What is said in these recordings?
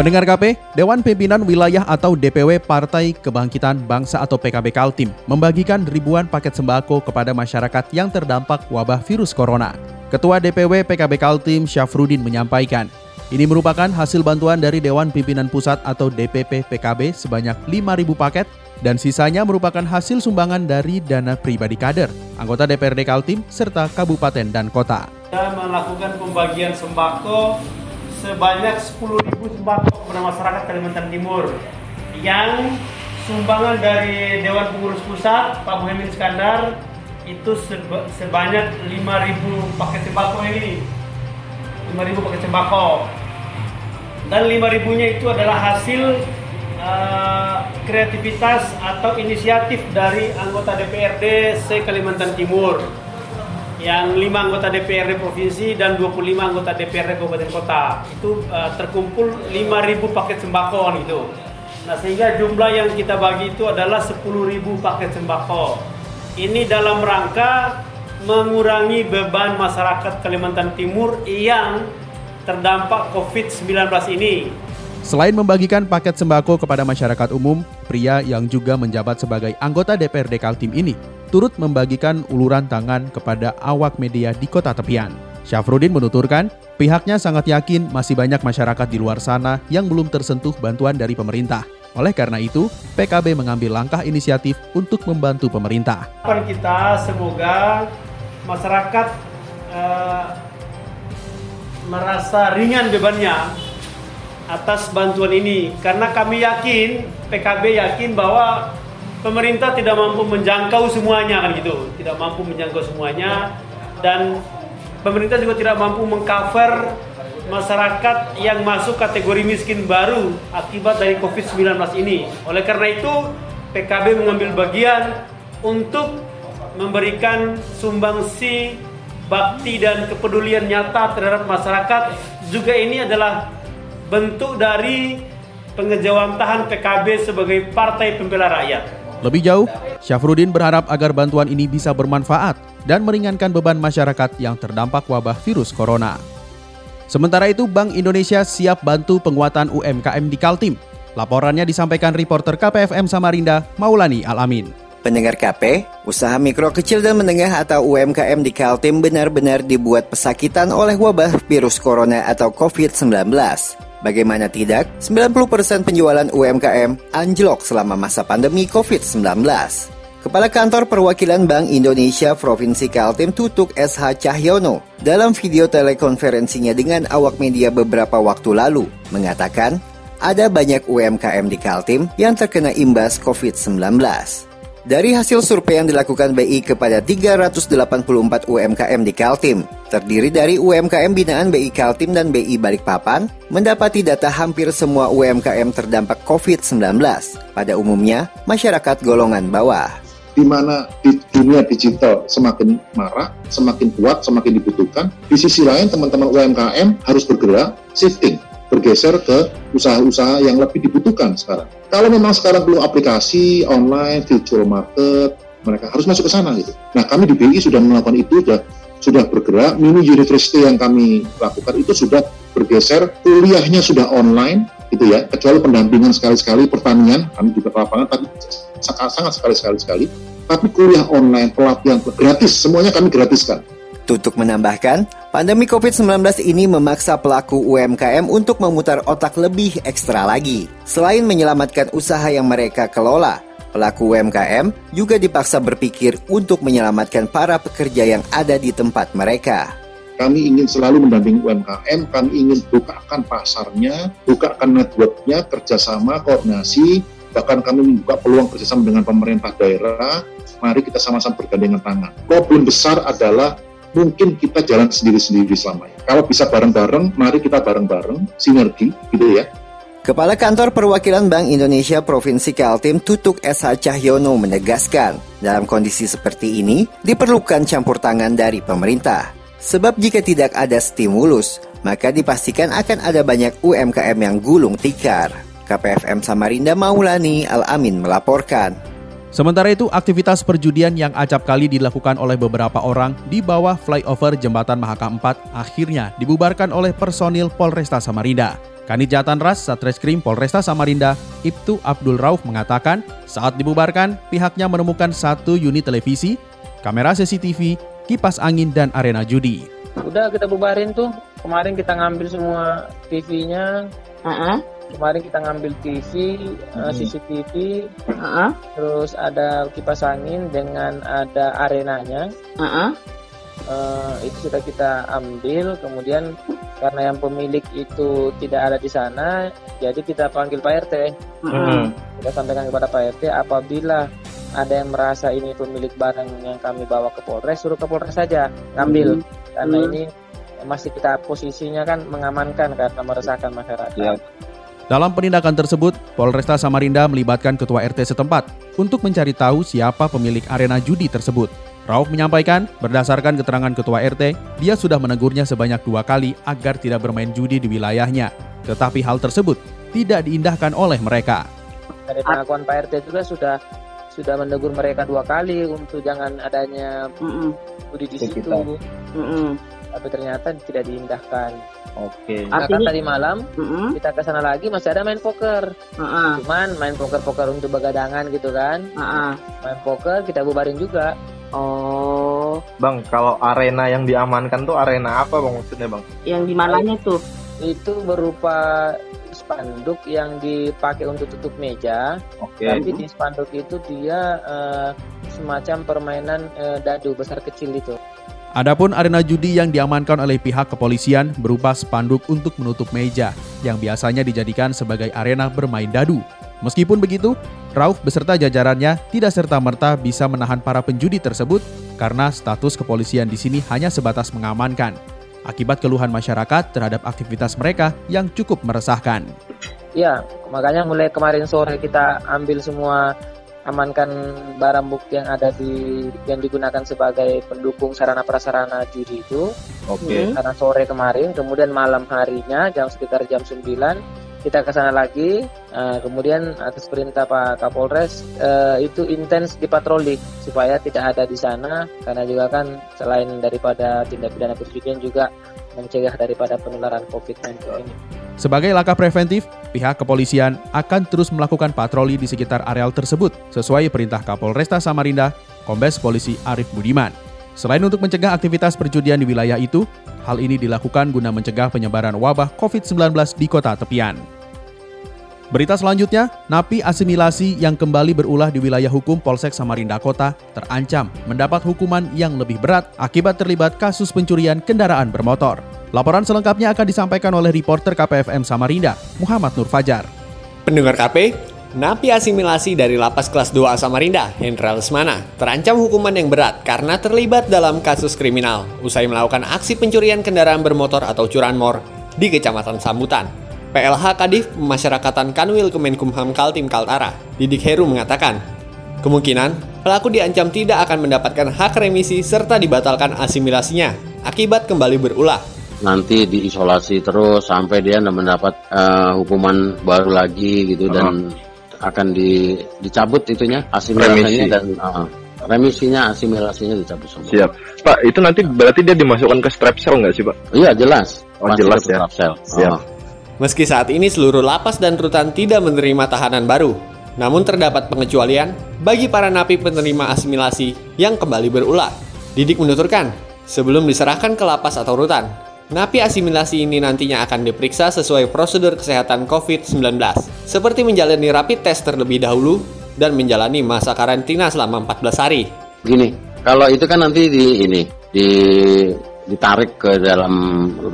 Pendengar KP, Dewan Pimpinan Wilayah atau DPW Partai Kebangkitan Bangsa atau PKB Kaltim membagikan ribuan paket sembako kepada masyarakat yang terdampak wabah virus corona. Ketua DPW PKB Kaltim Syafrudin menyampaikan, ini merupakan hasil bantuan dari Dewan Pimpinan Pusat atau DPP PKB sebanyak 5.000 paket dan sisanya merupakan hasil sumbangan dari dana pribadi kader, anggota DPRD Kaltim, serta kabupaten dan kota. Kita melakukan pembagian sembako sebanyak 10.000 sembako kepada masyarakat Kalimantan Timur. Yang sumbangan dari Dewan Pengurus Pusat Pak Muhammad Iskandar itu seba sebanyak 5.000 paket sembako ini. 5.000 paket sembako. Dan 5.000 nya itu adalah hasil uh, kreativitas atau inisiatif dari anggota DPRD se Kalimantan Timur yang 5 anggota DPRD provinsi dan 25 anggota DPRD kabupaten kota itu uh, terkumpul 5.000 paket sembako itu. Nah sehingga jumlah yang kita bagi itu adalah 10.000 paket sembako. Ini dalam rangka mengurangi beban masyarakat Kalimantan Timur yang terdampak COVID-19 ini. Selain membagikan paket sembako kepada masyarakat umum, pria yang juga menjabat sebagai anggota DPRD Kaltim ini turut membagikan uluran tangan kepada awak media di kota tepian. Syafrudin menuturkan, pihaknya sangat yakin masih banyak masyarakat di luar sana yang belum tersentuh bantuan dari pemerintah. Oleh karena itu, PKB mengambil langkah inisiatif untuk membantu pemerintah. Harapan kita semoga masyarakat eh, merasa ringan bebannya atas bantuan ini karena kami yakin PKB yakin bahwa pemerintah tidak mampu menjangkau semuanya kan gitu, tidak mampu menjangkau semuanya dan pemerintah juga tidak mampu mengcover masyarakat yang masuk kategori miskin baru akibat dari Covid-19 ini. Oleh karena itu, PKB mengambil bagian untuk memberikan sumbangsi bakti dan kepedulian nyata terhadap masyarakat. Juga ini adalah bentuk dari pengejawantahan PKB sebagai partai pembela rakyat. Lebih jauh, Syafruddin berharap agar bantuan ini bisa bermanfaat dan meringankan beban masyarakat yang terdampak wabah virus corona. Sementara itu, Bank Indonesia siap bantu penguatan UMKM di Kaltim. Laporannya disampaikan reporter KPFM Samarinda, Maulani Alamin. Pendengar KP, usaha mikro kecil dan menengah atau UMKM di Kaltim benar-benar dibuat pesakitan oleh wabah virus corona atau COVID-19. Bagaimana tidak, 90% penjualan UMKM anjlok selama masa pandemi COVID-19. Kepala Kantor Perwakilan Bank Indonesia Provinsi Kaltim Tutuk SH Cahyono dalam video telekonferensinya dengan awak media beberapa waktu lalu mengatakan ada banyak UMKM di Kaltim yang terkena imbas COVID-19. Dari hasil survei yang dilakukan BI kepada 384 UMKM di Kaltim, terdiri dari UMKM binaan BI Kaltim dan BI Balikpapan, mendapati data hampir semua UMKM terdampak COVID-19. Pada umumnya, masyarakat golongan bawah. Di mana di dunia digital semakin marah, semakin kuat, semakin dibutuhkan. Di sisi lain, teman-teman UMKM harus bergerak, shifting, bergeser ke usaha-usaha yang lebih dibutuhkan sekarang. Kalau memang sekarang belum aplikasi online, virtual market, mereka harus masuk ke sana gitu. Nah kami di BI sudah melakukan itu, sudah sudah bergerak. Mini university yang kami lakukan itu sudah bergeser, kuliahnya sudah online, gitu ya. Kecuali pendampingan sekali-sekali pertanian, kami juga lapangan, tapi sangat sangat sekali-sekali sekali. Tapi kuliah online, pelatihan gratis, semuanya kami gratiskan. Tutuk menambahkan, pandemi COVID-19 ini memaksa pelaku UMKM untuk memutar otak lebih ekstra lagi. Selain menyelamatkan usaha yang mereka kelola, pelaku UMKM juga dipaksa berpikir untuk menyelamatkan para pekerja yang ada di tempat mereka. Kami ingin selalu mendampingi UMKM, kami ingin bukakan pasarnya, bukakan networknya, kerjasama, koordinasi, bahkan kami membuka peluang kerjasama dengan pemerintah daerah, mari kita sama-sama bergandengan tangan. Problem besar adalah mungkin kita jalan sendiri-sendiri selamanya. Kalau bisa bareng-bareng, mari kita bareng-bareng, sinergi, gitu ya. Kepala Kantor Perwakilan Bank Indonesia Provinsi Kaltim Tutuk SH Cahyono menegaskan, dalam kondisi seperti ini diperlukan campur tangan dari pemerintah. Sebab jika tidak ada stimulus, maka dipastikan akan ada banyak UMKM yang gulung tikar. KPFM Samarinda Maulani Al-Amin melaporkan. Sementara itu, aktivitas perjudian yang acap kali dilakukan oleh beberapa orang di bawah flyover Jembatan Mahakam 4 akhirnya dibubarkan oleh personil Polresta Samarinda. Kanit Jatan Ras Satreskrim Polresta Samarinda, Ibtu Abdul Rauf mengatakan, saat dibubarkan, pihaknya menemukan satu unit televisi, kamera CCTV, kipas angin, dan arena judi. Udah kita bubarin tuh. Kemarin kita ngambil semua TV-nya. Uh-uh. Kemarin kita ngambil TV, uh, CCTV, Uh-uh. terus ada kipas angin dengan ada arenanya. Uh-uh. Eh, itu sudah kita ambil. Kemudian karena yang pemilik itu tidak ada di sana, jadi kita panggil Pak RT. Uh-uh. Kita sampaikan kepada Pak RT apabila ada yang merasa ini pemilik barang yang kami bawa ke Polres, suruh ke Polres saja ngambil. Karena Hmm. ini masih kita posisinya kan mengamankan karena meresahkan masyarakat. Ya. Dalam penindakan tersebut, Polresta Samarinda melibatkan ketua RT setempat untuk mencari tahu siapa pemilik arena judi tersebut. Rauf menyampaikan, berdasarkan keterangan ketua RT, dia sudah menegurnya sebanyak dua kali agar tidak bermain judi di wilayahnya. Tetapi hal tersebut tidak diindahkan oleh mereka. Dari pengakuan Pak RT juga sudah sudah menegur mereka dua kali untuk jangan adanya judi di situ. Mm-mm. Tapi ternyata tidak diindahkan. Oke. Nah, kan Artinya, tadi malam Mm-mm. kita ke sana lagi masih ada main poker. Uh-uh. Cuman main poker-poker untuk begadangan gitu kan. Uh-uh. Main poker kita bubarin juga. Oh, Bang, kalau arena yang diamankan tuh arena apa bang maksudnya bang? yang di mananya tuh? Itu berupa spanduk yang dipakai untuk tutup meja. Oke. Tapi di spanduk itu dia eh, semacam permainan eh, dadu besar kecil itu. Adapun arena judi yang diamankan oleh pihak kepolisian berupa spanduk untuk menutup meja yang biasanya dijadikan sebagai arena bermain dadu. Meskipun begitu, Rauf beserta jajarannya tidak serta-merta bisa menahan para penjudi tersebut karena status kepolisian di sini hanya sebatas mengamankan. Akibat keluhan masyarakat terhadap aktivitas mereka yang cukup meresahkan. Ya, makanya mulai kemarin sore kita ambil semua amankan barang bukti yang ada di yang digunakan sebagai pendukung sarana prasarana judi itu Oke. Hmm. karena sore kemarin kemudian malam harinya jam sekitar jam 9 kita ke sana lagi eh, kemudian atas perintah Pak Kapolres eh, itu intens dipatroli supaya tidak ada di sana karena juga kan selain daripada tindak pidana perjudian juga mencegah daripada penularan COVID-19 ini. Sebagai langkah preventif, pihak kepolisian akan terus melakukan patroli di sekitar areal tersebut sesuai perintah Kapolresta Samarinda, Kombes Polisi Arif Budiman. Selain untuk mencegah aktivitas perjudian di wilayah itu, hal ini dilakukan guna mencegah penyebaran wabah COVID-19 di kota tepian. Berita selanjutnya, napi asimilasi yang kembali berulah di wilayah hukum Polsek Samarinda Kota terancam mendapat hukuman yang lebih berat akibat terlibat kasus pencurian kendaraan bermotor. Laporan selengkapnya akan disampaikan oleh reporter KPFM Samarinda, Muhammad Nur Fajar. Pendengar KP, napi asimilasi dari lapas kelas 2 Samarinda, Hendra Lesmana, terancam hukuman yang berat karena terlibat dalam kasus kriminal usai melakukan aksi pencurian kendaraan bermotor atau curanmor di Kecamatan Sambutan. PLH Kadif Pemasyarakatan Kanwil Kemenkumham Kaltim Kaltara, Didik Heru mengatakan, kemungkinan pelaku diancam tidak akan mendapatkan hak remisi serta dibatalkan asimilasinya akibat kembali berulah. Nanti diisolasi terus sampai dia mendapat eh, hukuman baru lagi gitu dan akan di, dicabut itunya asimilasinya Remisi. dan eh, remisinya asimilasinya dicabut semua. Siap. Pak, itu nanti berarti dia dimasukkan ke strap cell nggak sih Pak? Iya jelas. Oh, Pasti jelas ya. sel. Siap. Oh. Meski saat ini seluruh lapas dan rutan tidak menerima tahanan baru, namun terdapat pengecualian bagi para napi penerima asimilasi yang kembali berulah. Didik menuturkan, sebelum diserahkan ke lapas atau rutan, napi asimilasi ini nantinya akan diperiksa sesuai prosedur kesehatan COVID-19, seperti menjalani rapid test terlebih dahulu dan menjalani masa karantina selama 14 hari. Gini, kalau itu kan nanti di ini di ditarik ke dalam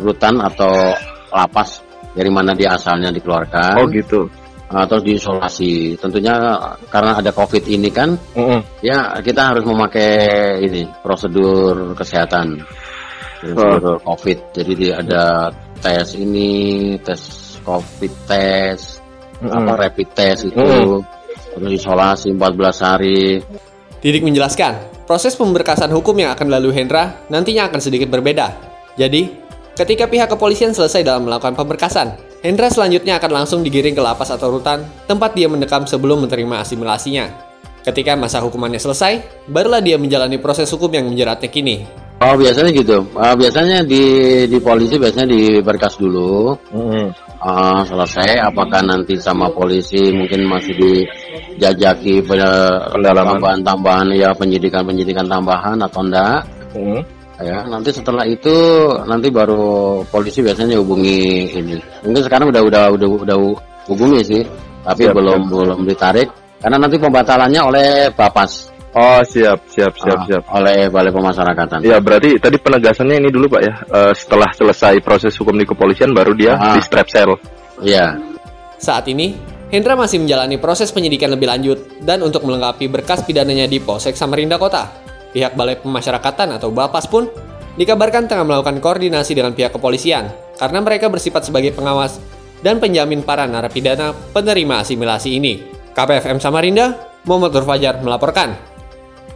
rutan atau lapas dari mana dia asalnya dikeluarkan. Oh gitu. uh, terus diisolasi. Tentunya karena ada COVID ini kan, Mm-mm. ya kita harus memakai ini prosedur kesehatan prosedur COVID. Jadi dia ada tes ini, tes covid test, Mm-mm. apa rapid test itu, Mm. terus isolasi 14 hari. Didik menjelaskan, proses pemberkasan hukum yang akan dilalui Hendra nantinya akan sedikit berbeda. Jadi, ketika pihak kepolisian selesai dalam melakukan pemberkasan, Hendra selanjutnya akan langsung digiring ke lapas atau rutan, tempat dia mendekam sebelum menerima asimilasinya. Ketika masa hukumannya selesai, barulah dia menjalani proses hukum yang menjeratnya kini. Oh biasanya gitu. Ah, biasanya di di polisi biasanya di berkas dulu. Mm-mm. Ah, selesai. Apakah nanti sama polisi mungkin masih dijajaki Pendalaman. tambahan-tambahan ya penyidikan-penyidikan tambahan atau enggak? Mm. Ya nanti setelah itu nanti baru polisi biasanya hubungi ini. Mungkin sekarang udah udah udah udah hubungi sih, tapi Siap, belum belum ditarik karena nanti pembatalannya oleh Bapas. Oh siap siap siap Ah, siap. oleh Balai Pemasyarakatan. Ya berarti tadi penegasannya ini dulu pak ya. Eh, setelah selesai proses hukum di kepolisian baru dia Ah. di strap sel. Iya. Saat ini, Hendra masih menjalani proses penyidikan lebih lanjut dan untuk melengkapi berkas pidananya di Polsek Samarinda Kota. Pihak Balai Pemasyarakatan atau Bapas pun dikabarkan tengah melakukan koordinasi dengan pihak kepolisian karena mereka bersifat sebagai pengawas dan penjamin para narapidana penerima asimilasi ini. KPFM Samarinda, Muhammad Nur Fajar melaporkan.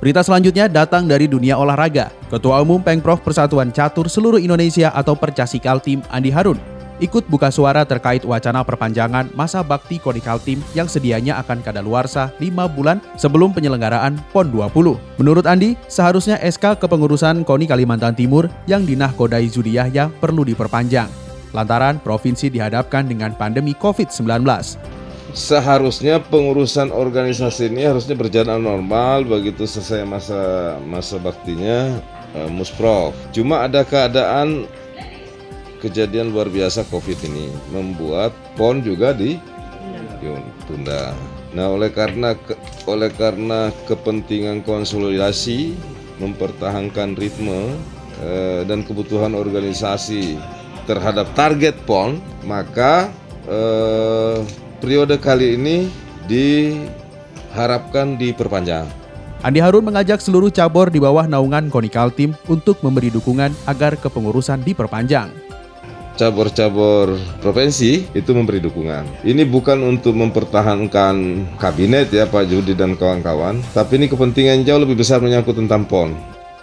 Berita selanjutnya datang dari dunia olahraga. Ketua Umum Pengprov Persatuan Catur Seluruh Indonesia atau Percasikal Tim Andi Harun ikut buka suara terkait wacana perpanjangan masa bakti Konikal Tim yang sedianya akan kadaluarsa 5 bulan sebelum penyelenggaraan PON 20. Menurut Andi, seharusnya SK kepengurusan KONI Kalimantan Timur yang dinahkodai Zudi Yahya perlu diperpanjang. Lantaran provinsi dihadapkan dengan pandemi COVID-19. Seharusnya pengurusan organisasi ini harusnya berjalan normal begitu selesai masa masa baktinya eh, musprov. Cuma ada keadaan kejadian luar biasa Covid ini membuat PON juga di tunda. Nah, oleh karena ke- oleh karena kepentingan konsolidasi mempertahankan ritme eh, dan kebutuhan organisasi terhadap target PON, maka eh, periode kali ini diharapkan diperpanjang. Andi Harun mengajak seluruh cabur di bawah naungan Konikal Tim untuk memberi dukungan agar kepengurusan diperpanjang. cabur-cabur provinsi itu memberi dukungan. Ini bukan untuk mempertahankan kabinet ya Pak Judi dan kawan-kawan, tapi ini kepentingan jauh lebih besar menyangkut tentang PON.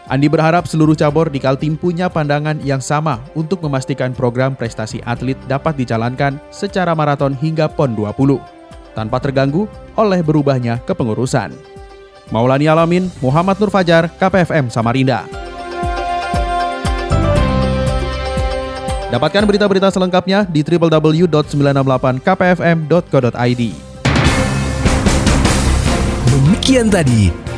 Andi berharap seluruh cabur di Kaltim punya pandangan yang sama untuk memastikan program prestasi atlet dapat dijalankan secara maraton hingga PON 20 tanpa terganggu oleh berubahnya kepengurusan. Maulani Alamin, Muhammad Nur Fajar, KPFM Samarinda. Dapatkan berita-berita selengkapnya di www.968kpfm.co.id. Demikian tadi